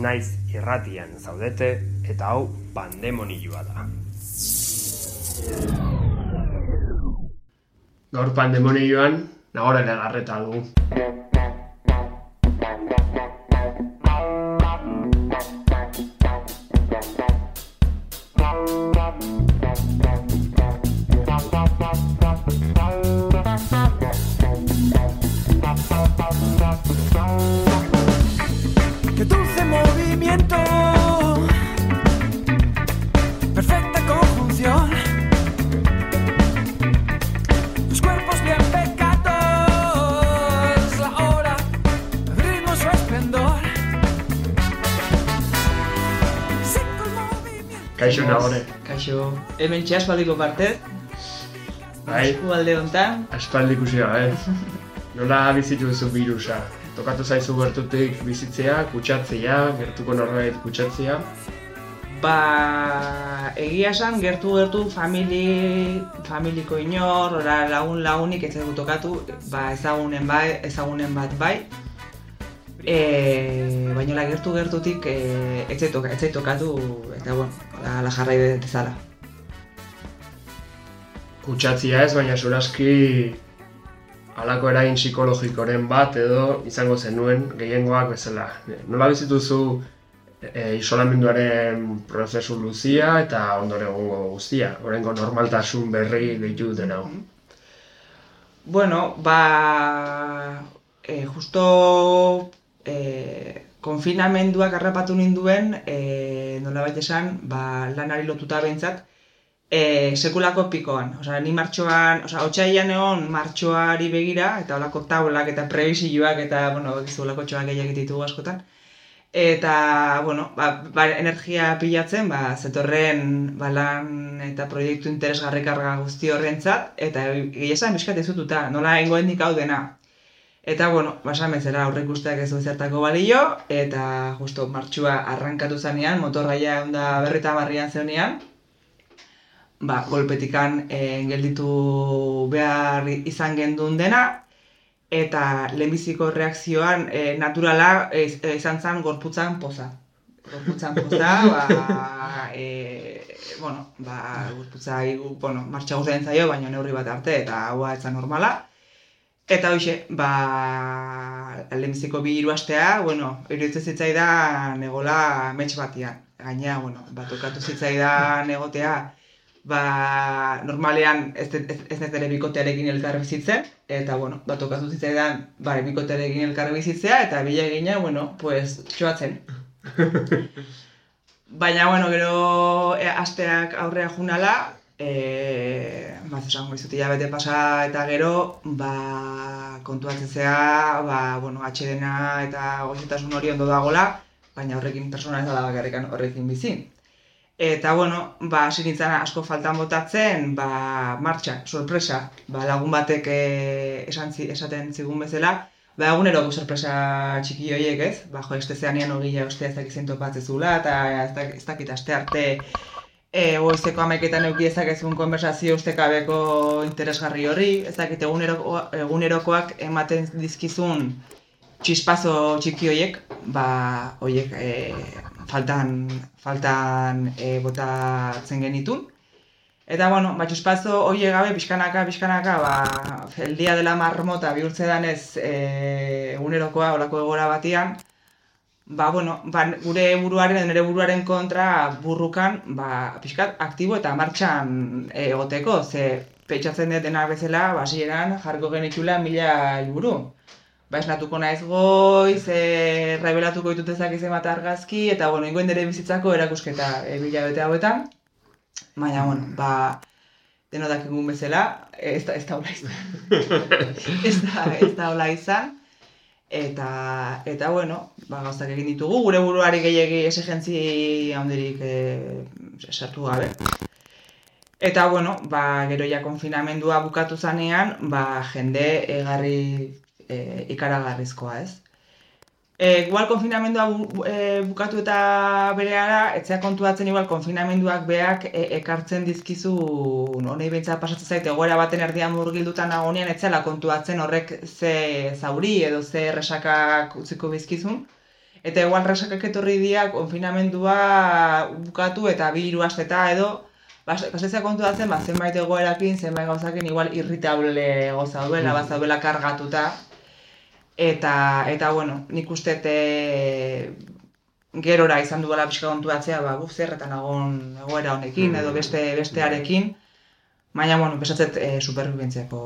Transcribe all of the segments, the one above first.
Naiz irratian zaudete eta hau pandemonioa da. Gaur pandemonioan nagore legarreta dugu. Movimiento, perfecta conjunción. Los cuerpos bien pecados, la hora, ritmo su esplendor. Kaixo nagore. Kaixo, hemen txaspaldiko parte, Bai, eskualde hontan, aspaldi ikusia, eh? Nola bizitu duzu virusa? Tokatu zaizu gertutik bizitzea, kutsatzea, gertuko norbait kutsatzea. ba, egia esan gertu gertu famili, familiko inor, ora lagun lagunik ez dugu tokatu, ba, ezagunen bai, ezagunen bat bai. E, baina la gertu gertutik e, ez zait toka, ez zait tokatu, eta bueno, la, la jarrai dezala. Kutsatzea ez, baina suraski halako eragin psikologikoren bat edo izango zenuen gehiengoak bezala. Nola bizituzu e, isolamenduaren prozesu luzia eta ondoren egongo guztia, horrengo normaltasun berri deitu duten. Bueno, ba, e, justo e, konfinamenduak harrapatu ninduen, e, nola esan, ba, lanari lotuta behintzat, e, sekulako pikoan. Osea, ni martxoan, osea, otxailan egon martxoari begira, eta olako taulak eta prebisioak eta, bueno, bakizu olako txoak gehiagit ditugu askotan. Eta, bueno, ba, ba, energia pilatzen, ba, zetorren ba, lan eta proiektu interesgarrikarga guzti horrentzat, eta gehi esan bizkat ez dututa, nola ingoendik hau dena. Eta, bueno, basan bezala aurre ikusteak ez zertako balio, eta justo martxua arrankatu zanean, motorraia onda berrita barrian zeunean, ba, golpetikan e, gelditu behar izan gendun dena, eta lehenbiziko reakzioan e, naturala e, izan zen gorputzan poza. Gorputzan poza, ba, e, bueno, ba, gorputza, bueno, martxa guztien zaio, baina neurri bat arte, eta haua ez normala. Eta hoxe, ba, lehenbiziko bi hiru astea, bueno, iruditzen zitzaidan egola metx batian. Gainea, bueno, bat tokatu zitzaidan egotea, ba, normalean ez, ez, ere bikotearekin elkar bizitzen, eta, bueno, bat tokatu zitzaidan, bare, bikotearekin elkar bizitzea, eta bila egina, bueno, pues, txoatzen. Baina, bueno, gero e, asteak aurrea junala, e, bat esango izut bete pasa eta gero, ba, kontuatzen zea, ba, bueno, atxedena eta goxetasun hori ondo dagola, baina horrekin persona ez dala bakarrikan horrekin bizi. Eta, bueno, ba, hasi nintzen asko faltan botatzen, ba, martxa, sorpresa, ba, lagun batek e, esan zi, esaten zigun bezala, ba, eguneroko sorpresa txiki horiek, ez? Ba, jo, este zeanean ogila ostea ez dakizen topatzezula, eta ez dakit aste arte e, goizeko amaiketan euki ezakezun konversazio ustekabeko interesgarri horri, ez dakit eguneroko, egunerokoak ematen dizkizun txispazo txiki horiek, ba, horiek e, faltan, faltan e, botatzen genitun. Eta, bueno, ba, txuspazo hoi gabe, pixkanaka, pixkanaka, ba, el dia dela marmota bihurtze danez e, egunerokoa, olako egora batian, ba, bueno, ba, gure buruaren, nire buruaren kontra burrukan, ba, pixkat aktibo eta martxan eh, egoteko, ze pentsatzen dut denak bezala, ba, hasieran jarriko genitxula mila helburu. Ba, esnatuko naiz goiz, e, rebelatuko ditut ezak bat argazki, eta, bueno, ingoen dere bizitzako erakusketa e, bila bete hauetan. Baina, bueno, ba, denotak egun bezala, ez da, ez da hola izan. ez da, ez da hola izan. Eta, eta bueno, ba, gauzak egin ditugu, gure buruari gehiagi esigentzi handirik e, sartu gabe. Eta, bueno, ba, gero ja konfinamendua bukatu zanean, ba, jende egarri e, ikaragarrizkoa, ez? E, igual konfinamendua bu, e, bukatu eta bereara, etzea kontuatzen igual konfinamenduak beak e, ekartzen dizkizu, honei behintzat pasatzen zait, egoera baten erdian murgilduta nagonean, etzela kontuatzen horrek ze zauri edo ze resakak utziko bizkizun. Eta igual resakak etorri dira konfinamendua bukatu eta bi hiru asteta edo, pasatzea kontuatzen, ba, zenbait egoerakin, zenbait gauzakin, igual irritable goza duela, bat zaudela kargatuta, Eta, eta bueno, nik uste e, gerora izan duela pixka kontuatzea, ba, guf zerretan nagon egoera honekin, edo beste bestearekin. Baina, bueno, pesatzet e, superbibentziako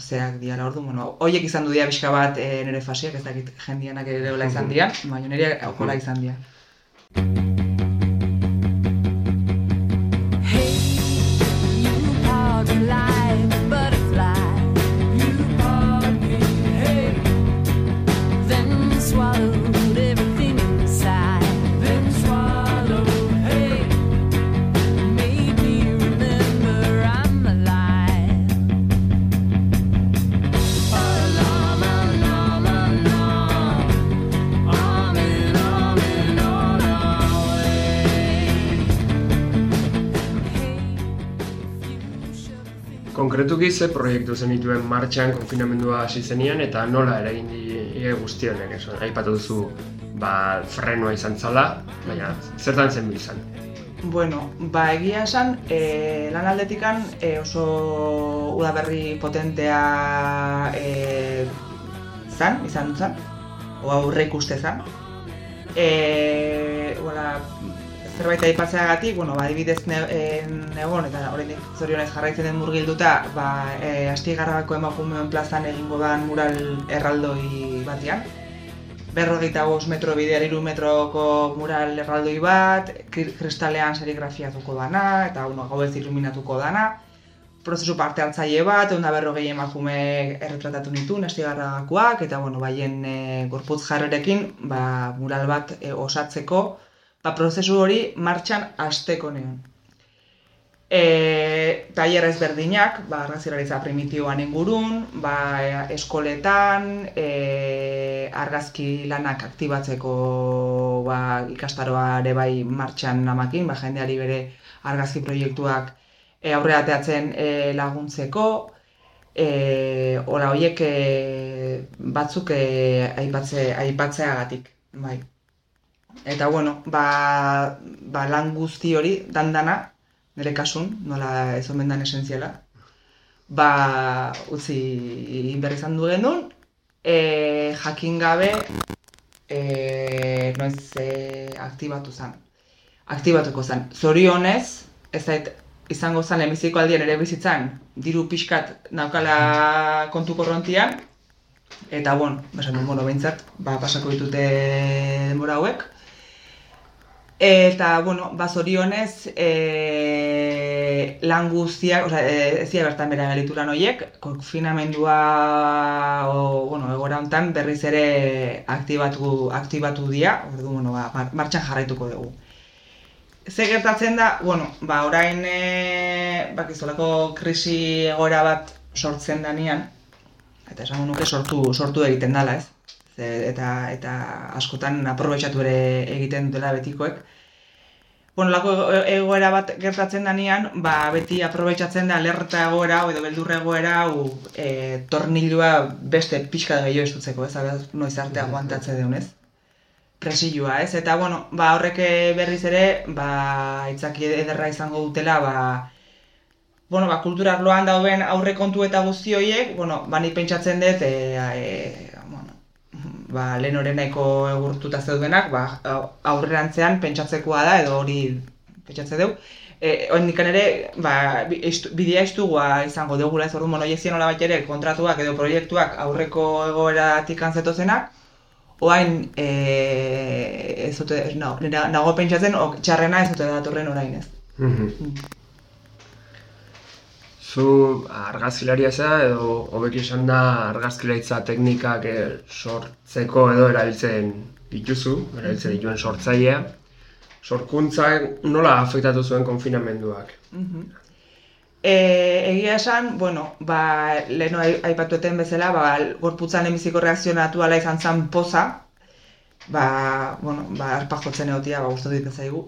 zeak diala ordu, bueno, hoiek izan du dia pixka bat e, nire fasiak, ez dakit jendianak ere hola izan dira, baina nire hola izan dira. Konkretuki ze proiektu zenituen martxan konfinamendua hasi zenian eta nola eragin die guzti honek, eso, aipatu duzu ba, frenua izan zala, baina zertan zen izan. Bueno, ba egia esan, e, lan aldetikan e, oso udaberri potentea e, zan, izan zan, o aurre ikuste zan. E, wala, zerbait aipatzeagatik, bueno, ba, adibidez ne, e, negon, eta oraindik zorionez jarraitzen den murgilduta, ba, e, astigarrabako emakumeon plazan egingo dan mural erraldoi batean. Berrogeita bost metro bidean hiru metroko mural erraldoi bat, kri- kristalean serigrafiatuko dana, eta bueno, gauez iluminatuko dana. Prozesu parte hartzaile bat, egun da berrogei emakume erretratatu nitu, nastigarragakoak, eta bueno, baien e, gorputz jarrerekin, ba, mural bat e, osatzeko, ba, prozesu hori martxan hasteko neon. E, tailer ezberdinak, ba, argazkilaritza primitiboan ingurun, ba, eskoletan, e, argazki lanak aktibatzeko ba, ikastaroa ere bai martxan namakin, ba, jendeari bere argazki proiektuak e, aurre ateatzen e, laguntzeko, e, ora horiek e, batzuk e, aipatze, aipatzeagatik, bai. Eta bueno, ba, ba lan guzti hori dandana, nire kasun, nola ez omen dan esentziala, ba utzi behar izan du genuen, e, jakin gabe e, noiz e, aktibatu zen. Aktibatuko zen. Zorionez, ez zait izango zen lehenbiziko aldian ere bizitzan, diru pixkat naukala kontu korrontian, eta bon, duen, bueno, behintzat, ba, pasako ditute denbora hauek, Eta, bueno, ba, zorionez, e, lan guztiak, osea, e, ez dira bertan bera gelitu lan horiek, konfinamendua, o, bueno, egora hontan berriz ere aktibatu, aktibatu dira, ordu, bueno, ba, mar- martxan jarraituko dugu. Ze gertatzen da, bueno, ba, orain, e, bakizolako krisi egoera bat sortzen danean, eta esango nuke sortu, sortu egiten dala, ez? Eta, eta askotan aprobetxatu ere egiten dutela betikoek. Bueno, lako ego- egoera bat gertatzen danean, ba, beti aprobetxatzen da alerta egoera, edo beldur egoera, hau e, tornilua beste pixka gehiago estutzeko, ez? Abez, noiz arte aguantatze deun, ez? Presilua, ez? Eta, bueno, ba, horrek berriz ere, ba, itzaki ederra izango dutela, ba, bueno, ba, kulturarloan dauden aurrekontu eta guzti horiek, bueno, ba, nik pentsatzen dut, e, e, ba, lehen hori nahiko egurtuta zeudenak, ba, aurrerantzean pentsatzekoa da, edo hori pentsatze dugu. E, Oindikan ere, ba, eistu- bidea istugua izango dugula ez orduan, bueno, hoiek ziren nolabait ere kontratuak edo proiektuak aurreko egoeratik antzetozenak, oain, e, ez dute, no, nago pentsatzen, ok, txarrena ez dute datorren orain ez. Mhm. Zu argazkilaria zea edo hobeki esan da argazkilaritza teknikak eh, sortzeko edo erabiltzen dituzu, erabiltzen dituen sortzailea. Sorkuntzak nola afektatu zuen konfinamenduak? E, egia esan, bueno, ba, leheno ai- aipatu eten bezala, ba, gorputzan emiziko reakzio naturala izan zen poza, ba, bueno, ba, arpa jotzen egotia, ba, gustatu dit zaigu.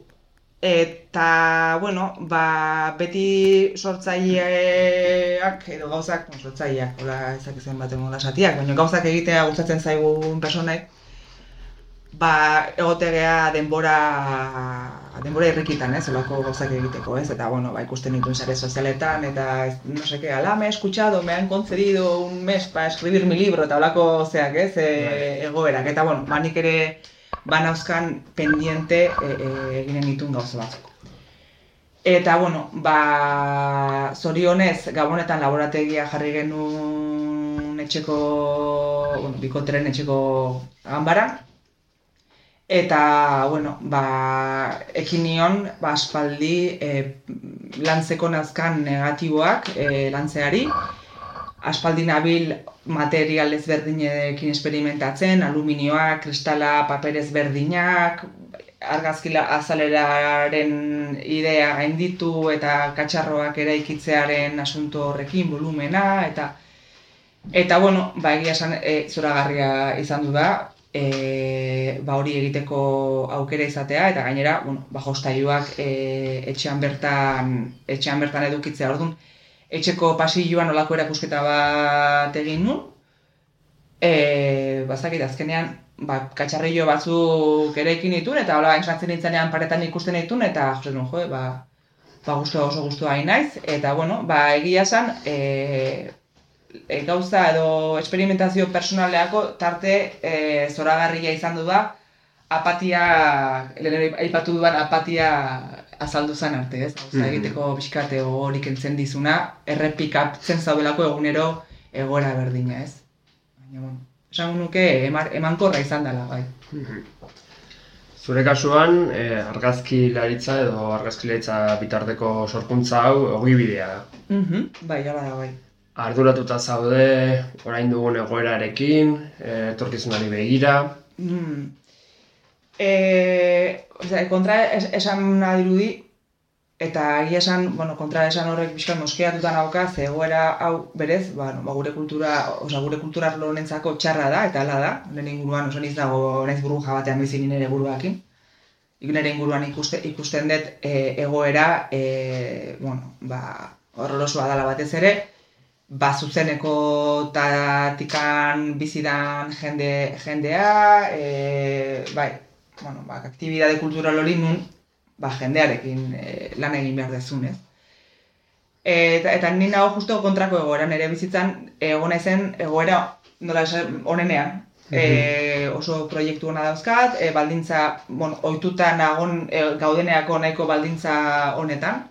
Eta, bueno, ba, beti sortzaileak, edo gauzak, bueno, sortzaileak, hola ezak izan baten mola esatiak, baina gauzak egitea gustatzen zaigun personaik, ba, egotegea denbora, denbora irrikitan, ez, olako gauzak egiteko, ez, eta, bueno, ba, ikusten dituen sare sozialetan, eta, no qué, ala, me he escuchado, me han concedido un mes para escribir mi libro, eta olako zeak, ez, e, egoerak, eta, bueno, ba, nik ere, banauzkan pendiente e, e, eginen ditun gauza batzuk. Eta, bueno, ba, zorionez, gabonetan laborategia jarri genuen etxeko, bueno, bikoteren etxeko ganbara. Eta, bueno, ba, ekin nion, ba, aspaldi e, lantzeko nazkan negatiboak e, lantzeari. Aspaldi nabil material ezberdinekin esperimentatzen, aluminioak, kristala, paper ezberdinak, argazkila azaleraren idea gainditu eta katxarroak eraikitzearen asunto horrekin, volumena, eta Eta, bueno, ba, egia esan e, zoragarria izan du da, e, ba, hori egiteko aukera izatea, eta gainera, bueno, ba, jostailuak e, etxean bertan, etxean bertan edukitzea. Orduan, etxeko pasilloan olako erakusketa bat egin nun, e, bazakit, azkenean, ba, katxarrillo batzuk ere ekin ditun, eta hola entzantzen nintzenean paretan ikusten ditun, eta jose nun, jo, ba, ba gustua oso gustua hain naiz, eta bueno, ba egia esan, e, e, gauza edo esperimentazio personaleako tarte e, zoragarria izan du da, apatia, lehen aipatu duan apatia azaldu zen arte, ez? Gauza Mhm. egiteko pixkate hori kentzen dizuna, errepikatzen zaudelako egunero egoera berdina, ez? Baina, bueno, esan nuke emankorra izan dela, bai. Zure kasuan, eh, argazkilaritza edo argazkilaritza bitarteko sorkuntza hau ogibidea da. Mhm, bai, hala da, bai. Arduratuta zaude, orain dugun egoerarekin, eh, etorkizunari begira. Mm. E, osea, kontra es, esan dirudi, eta egia esan, bueno, kontra esan horrek pixka moskeatuta nauka, ze egoera hau berez, ba, no, ba, gure kultura, osea, gure kultura arlo honentzako txarra da, eta hala da, nire inguruan oso niz dago, naiz buru jabatean bizi ni nire buruakin. Nire inguruan ikuste, ikusten dut e, egoera, e, bueno, ba, horrorosoa dela batez ere, ba, zuzeneko tatikan bizidan jende, jendea, e, bai, bueno, ba, aktibidade kultural hori nun, ba, jendearekin e, lan egin behar dezun, ez? Eta, eta ni nago justo kontrako egoera, nire bizitzan egon naizen egoera nola esan onenean. E, oso proiektu ona dauzkat, e, baldintza, bueno, ohituta nagon e, gaudeneako nahiko baldintza honetan.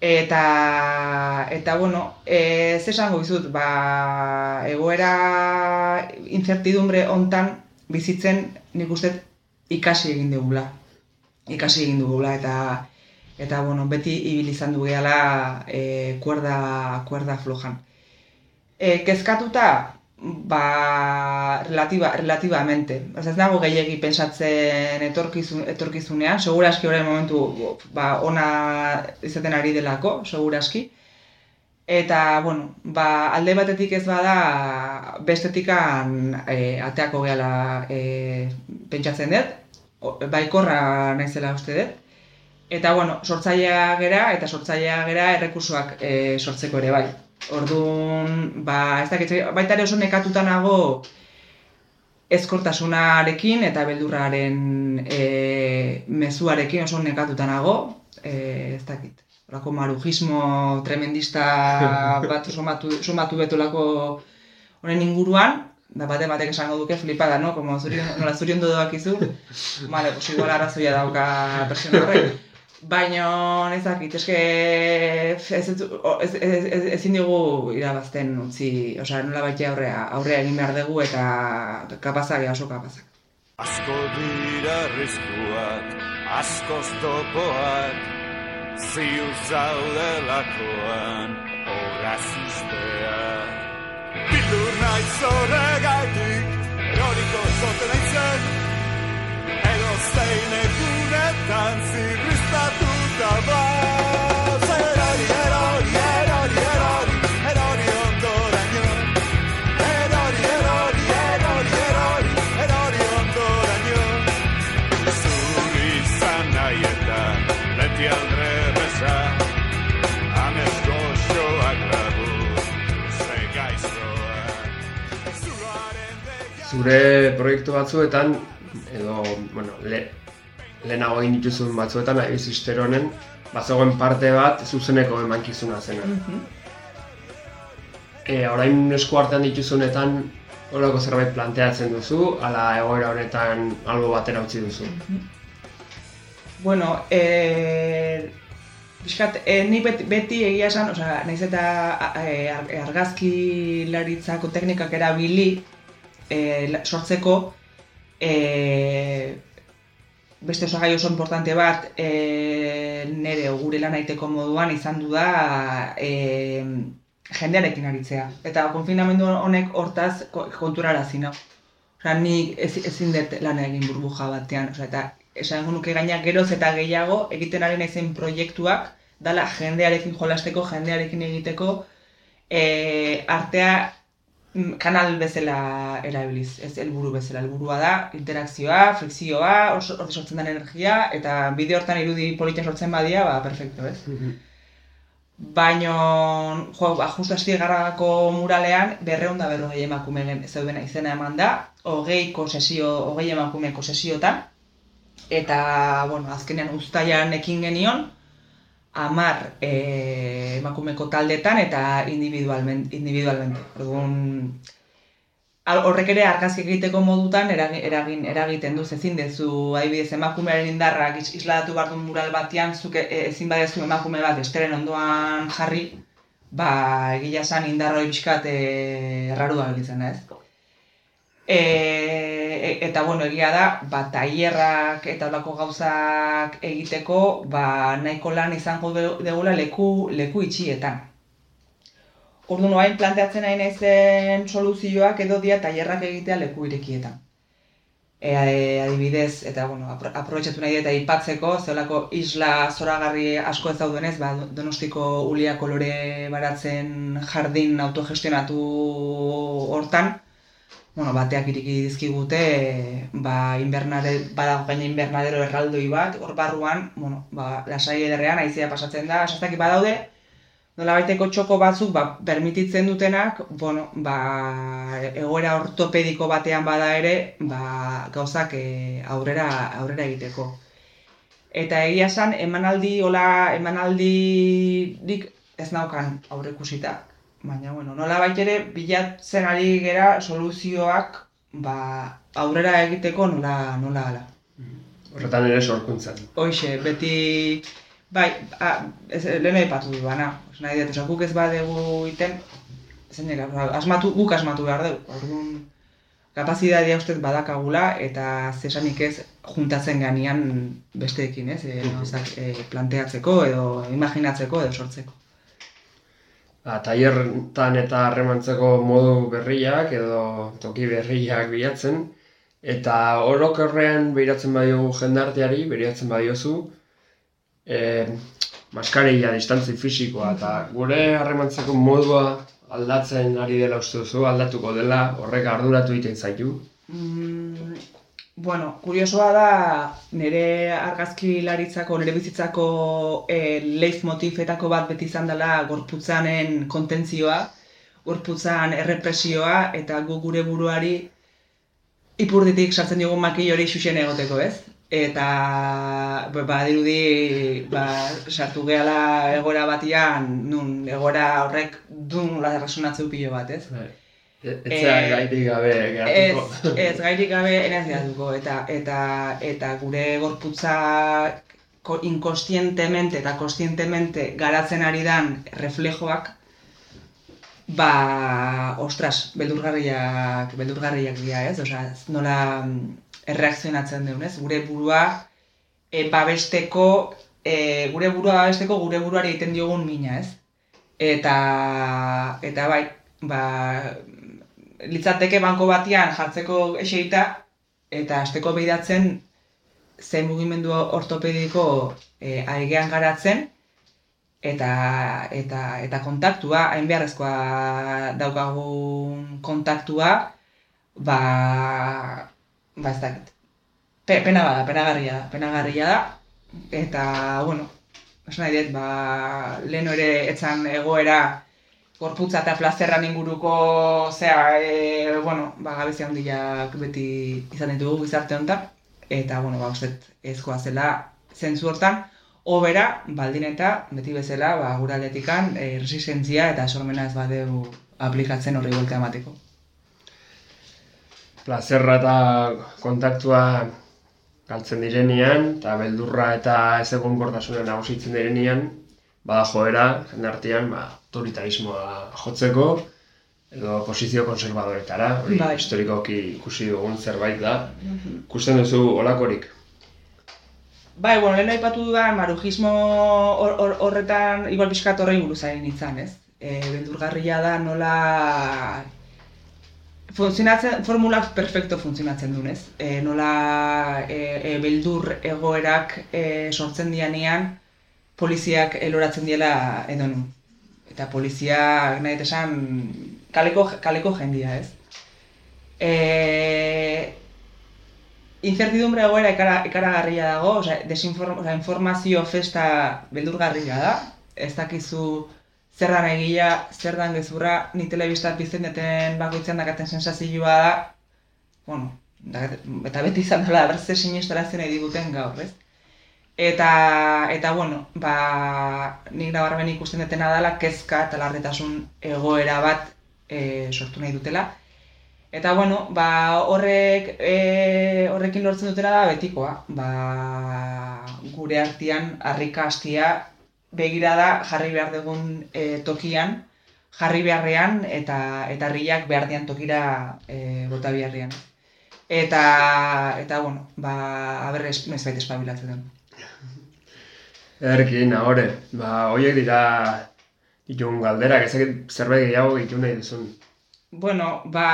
Eta, eta bueno, e, ze esango dizut, ba, egoera incertidumbre hontan bizitzen nik uste ikasi egin dugula. Ikasi egin dugula eta eta bueno, beti ibili izan du gehala e, kuerda, kuerda flojan. E, kezkatuta, ba, relatiba, relativamente. Osea, ez nago gehiegi pensatzen etorkizun, etorkizunean, seguraski orain momentu ba, ona izaten ari delako, seguraski. Eta, bueno, ba, alde batetik ez bada, bestetikan e, ateako gehala e, pentsatzen dut, baikorra naizela uste dut. Eta, bueno, sortzailea gera, eta sortzailea gera errekursoak e, sortzeko ere bai. Orduan, ba, ez dakit, baita ere oso nekatuta nago ezkortasunarekin eta beldurraren e, mezuarekin oso nekatuta nago, e, ez dakit. Horako marujismo tremendista bat somatu, somatu betolako honen inguruan, da bate batek esango duke flipada, no? Como zuri, nola zuri ondo doakizu, vale, pues igual arrazoia dauka persona horrek. Baina, ez dakit, eske, ez, ez, ez, ez, ez, ezin digu irabazten utzi, osea, nola baita aurrea, aurrea egin behar dugu eta kapazak, oso kapazak. Asko dira arriskuak, askoz topoak, ziur zaudelakoan obraz ustea. Bildur naiz horregaitik, eroriko zote naizen, edo zein egunetan zirriztatuta baz. Erori, erori, erori, erori, erori Zure proiektu batzuetan, edo, bueno, le, lehenago egin dituzun batzuetan, Aibiz Isteronen, bazegoen parte bat zuzeneko emankizuna zena. E, orain esku artean dituzunetan, horako zerbait planteatzen duzu, ala egoera honetan albo batera utzi duzu. Bueno, eh, Biskat, e, ni beti, beti egia esan, osea, naiz eta e, ar- argazki teknikak erabili e, sortzeko e, beste osagai oso importante bat e, nire o gure lan aiteko moduan izan du da e, jendearekin aritzea. Eta konfinamendu honek hortaz ko- konturarazi nau. Osea, ni ez, ezin dut lan egin burbuja batean, osea, eta esan nuke gaina geroz eta gehiago egiten ari naizen proiektuak dala jendearekin jolasteko, jendearekin egiteko e, artea kanal bezala erabiliz, ez helburu bezala. Helburua da interakzioa, frikzioa, oso hor sortzen den energia eta bideo hortan irudi polita sortzen badia, ba perfecto, ez? Baino, jo, ba, justu hasi garragako muralean, berreunda berrogei emakume gen- zeudena izena eman da, hogeiko sesio, hogei emakumeko sesiotan, eta, bueno, azkenean uztailan ekin genion, amar e, emakumeko taldetan eta individualmente. individualmente. Orduan, horrek ere argazki egiteko modutan eragin, eragin, eragiten du, ezin dezu, adibidez, emakumearen indarrak is- isladatu behar mural batean, zuk e- ezin badezu emakume bat esteren ondoan jarri, ba, egia esan indarra hori pixkat e, errarua gelditzen da, ez? E, e- eta bueno, egia da, ba, tailerrak eta olako gauzak egiteko, ba, nahiko lan izango de- degula leku, leku itxietan. Orduan, orain planteatzen nahi naizen soluzioak edo dia tailerrak egitea leku irekietan. E, e, adibidez, eta bueno, apro aprobetxatu nahi eta aipatzeko, zeolako isla zoragarri asko ez daudenez, ba, donostiko ulia kolore baratzen jardin autogestionatu hortan, bueno, bateak iriki dizkigute, ba, invernare, badago gaina invernadero erraldoi bat, hor barruan, bueno, ba, lasai ederrean, aizea pasatzen da, esaztaki badaude, nolabaiteko txoko batzuk ba, permititzen dutenak, bueno, ba, egoera ortopediko batean bada ere, ba, gauzak e, aurrera, aurrera egiteko. Eta egia esan, emanaldi, hola, emanaldirik ez naukan aurreikusita. Baina, bueno, nola ere bilatzen ari gera soluzioak ba, aurrera egiteko nola, nola ala. Horretan ere sorkuntzan. Hoxe, beti, bai, a, ez, lehen aipatu du bana. Nahi dut, guk ez badegu iten, zen dira, asmatu, guk asmatu behar dugu. Orduan, kapazidadia ustez badakagula eta zesanik ez juntatzen ganean besteekin, ez? E, gauzak, e, planteatzeko edo imaginatzeko edo sortzeko. Ba, tailertan eta harremantzeko modu berriak edo toki berriak bilatzen. Eta orokorrean behiratzen badiogu jendarteari, behiratzen badiozu, e, maskarilla, distantzi fisikoa, eta gure harremantzeko modua aldatzen ari dela uste duzu, aldatuko dela, horrek arduratu egiten zaitu. Mm, bueno, kuriosoa da nire argazkilaritzako, nire bizitzako e, leitmotifetako bat beti izan dela gorputzanen kontentzioa, gorputzan errepresioa eta gu gure buruari ipurditik sartzen diogun makil hori xuxen egoteko, ez? eta ba, badirudi ba, sartu gehala egora batian, nun egora horrek dun la resonatzeu pilo bat, ez? Bai. E- Etzea Eh, gairik gabe Ez, geratuko. ez gairik gabe enaz geratuko, eta, eta, eta gure gorputza ko- inkostientemente eta kostientemente garatzen ari dan reflejoak, ba, ostras, beldurgarriak, beldurgarriak dira, ez? Osea, ez nola mm, erreakzionatzen deun, ez? Gure burua e, babesteko, e, gure burua babesteko gure buruari egiten diogun mina, ez? Eta, eta bai, ba, litzateke banko batian jartzeko eseita, eta asteko behidatzen zein mugimendu ortopediko e, aigean garatzen, eta, eta, eta kontaktua, hain beharrezkoa daukagun kontaktua, ba, ba ez dakit. Pe, pena bada, penagarria da, penagarria da, eta, bueno, esan nahi dut, ba, lehen ere etzan egoera gorputza eta plazerran inguruko, zea, e, bueno, ba, gabezia handiak beti izan ditugu gizarte honetan, eta, bueno, ba, uste ezkoa zela zentzu hortan, obera, baldin eta, beti bezala, ba, gure aldetikan, e, resistentzia eta sormena ez badeu aplikatzen horri buelta emateko. Plazerra eta kontaktua galtzen direnean, eta beldurra eta ez egonkortasuna nagusitzen direnean, bada joera, jende artean, ba, autoritarismoa jotzeko, edo posizio konservadoretara, hori Bai. historikoki ikusi dugun zerbait da. Ikusten duzu olakorik. Bai, bueno, lehen aipatu dudan marujismo hor- hor- horretan, igual pixkat horrein buruz ari nintzen, ez? E, beldurgarria da nola funtzionatzen, formulak perfecto funtzionatzen duen, ez? E, nola e, e, beldur egoerak e, sortzen dianean, poliziak eloratzen diela edo nun. Eta poliziak nahi esan kaleko, kaleko jendia, ez? E, incertidumbre egoera ikara, ikaragarria dago, osea, desinform, osea, informazio festa beldurgarria da, ez dakizu zer dan egia, zer dan gezurra, ni telebistat pizten deten bakoitzean dakaten sensazioa da, bueno, dakat- eta beti izan dela, berze sinestarazio nahi diguten gaur, ez? Eta, eta bueno, ba, nik nabarmen ikusten dutena dela kezka eta larritasun egoera bat e, sortu nahi dutela. Eta bueno, ba, horrek, e, horrekin lortzen dutela da betikoa. Ba, gure artean harrika hastia begirada jarri behar dugun e, tokian, jarri beharrean eta eta harriak behar dian tokira e, bota beharrean. Eta, eta bueno, ba, aber ez baita espabilatzen den. Ederki, nahore, ba, horiek dira ditun galderak, ezakit zerbait gehiago ditu nahi duzun. Bueno, ba,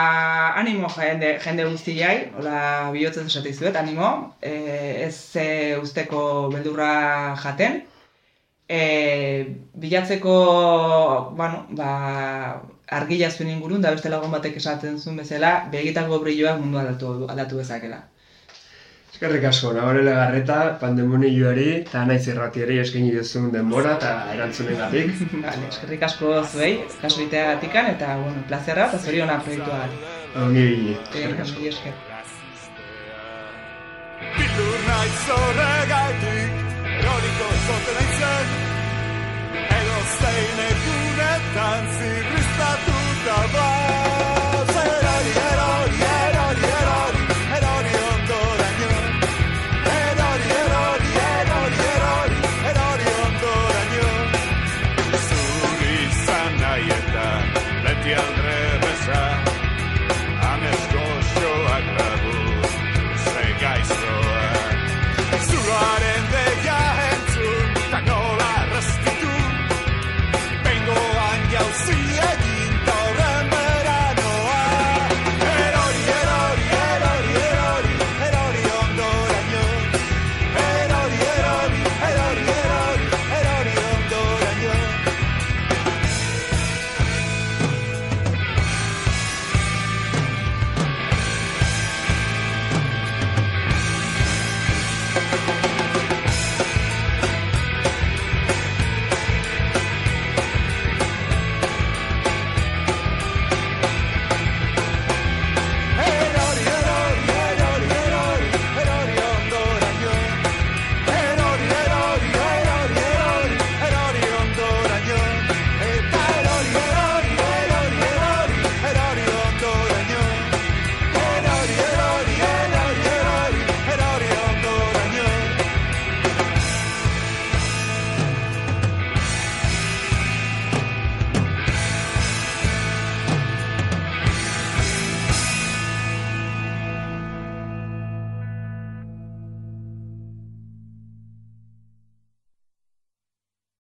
animo jende, jende guztiai, hola bihotzez esate dizuet, animo, e, ez e, usteko beldurra jaten, e, bilatzeko, bueno, ba, argila zuen ingurun, da beste lagun batek esaten zuen bezala, begitako brilloak mundu aldatu, aldatu bezakela. Eskerrik asko, nahore legarreta, pandemonioari eta naiz irratiari eskaini duzun denbora eta erantzunengatik. Vale, eskerrik asko zuei, kasu iteagatikan, eta, bueno, plazerra, eta zoriona proiektuagatik. Ongi Eh, eskerrik asko. ongi esker. Bildur naiz horregaitik, eroriko zote naizen, edo zein egunetan zirri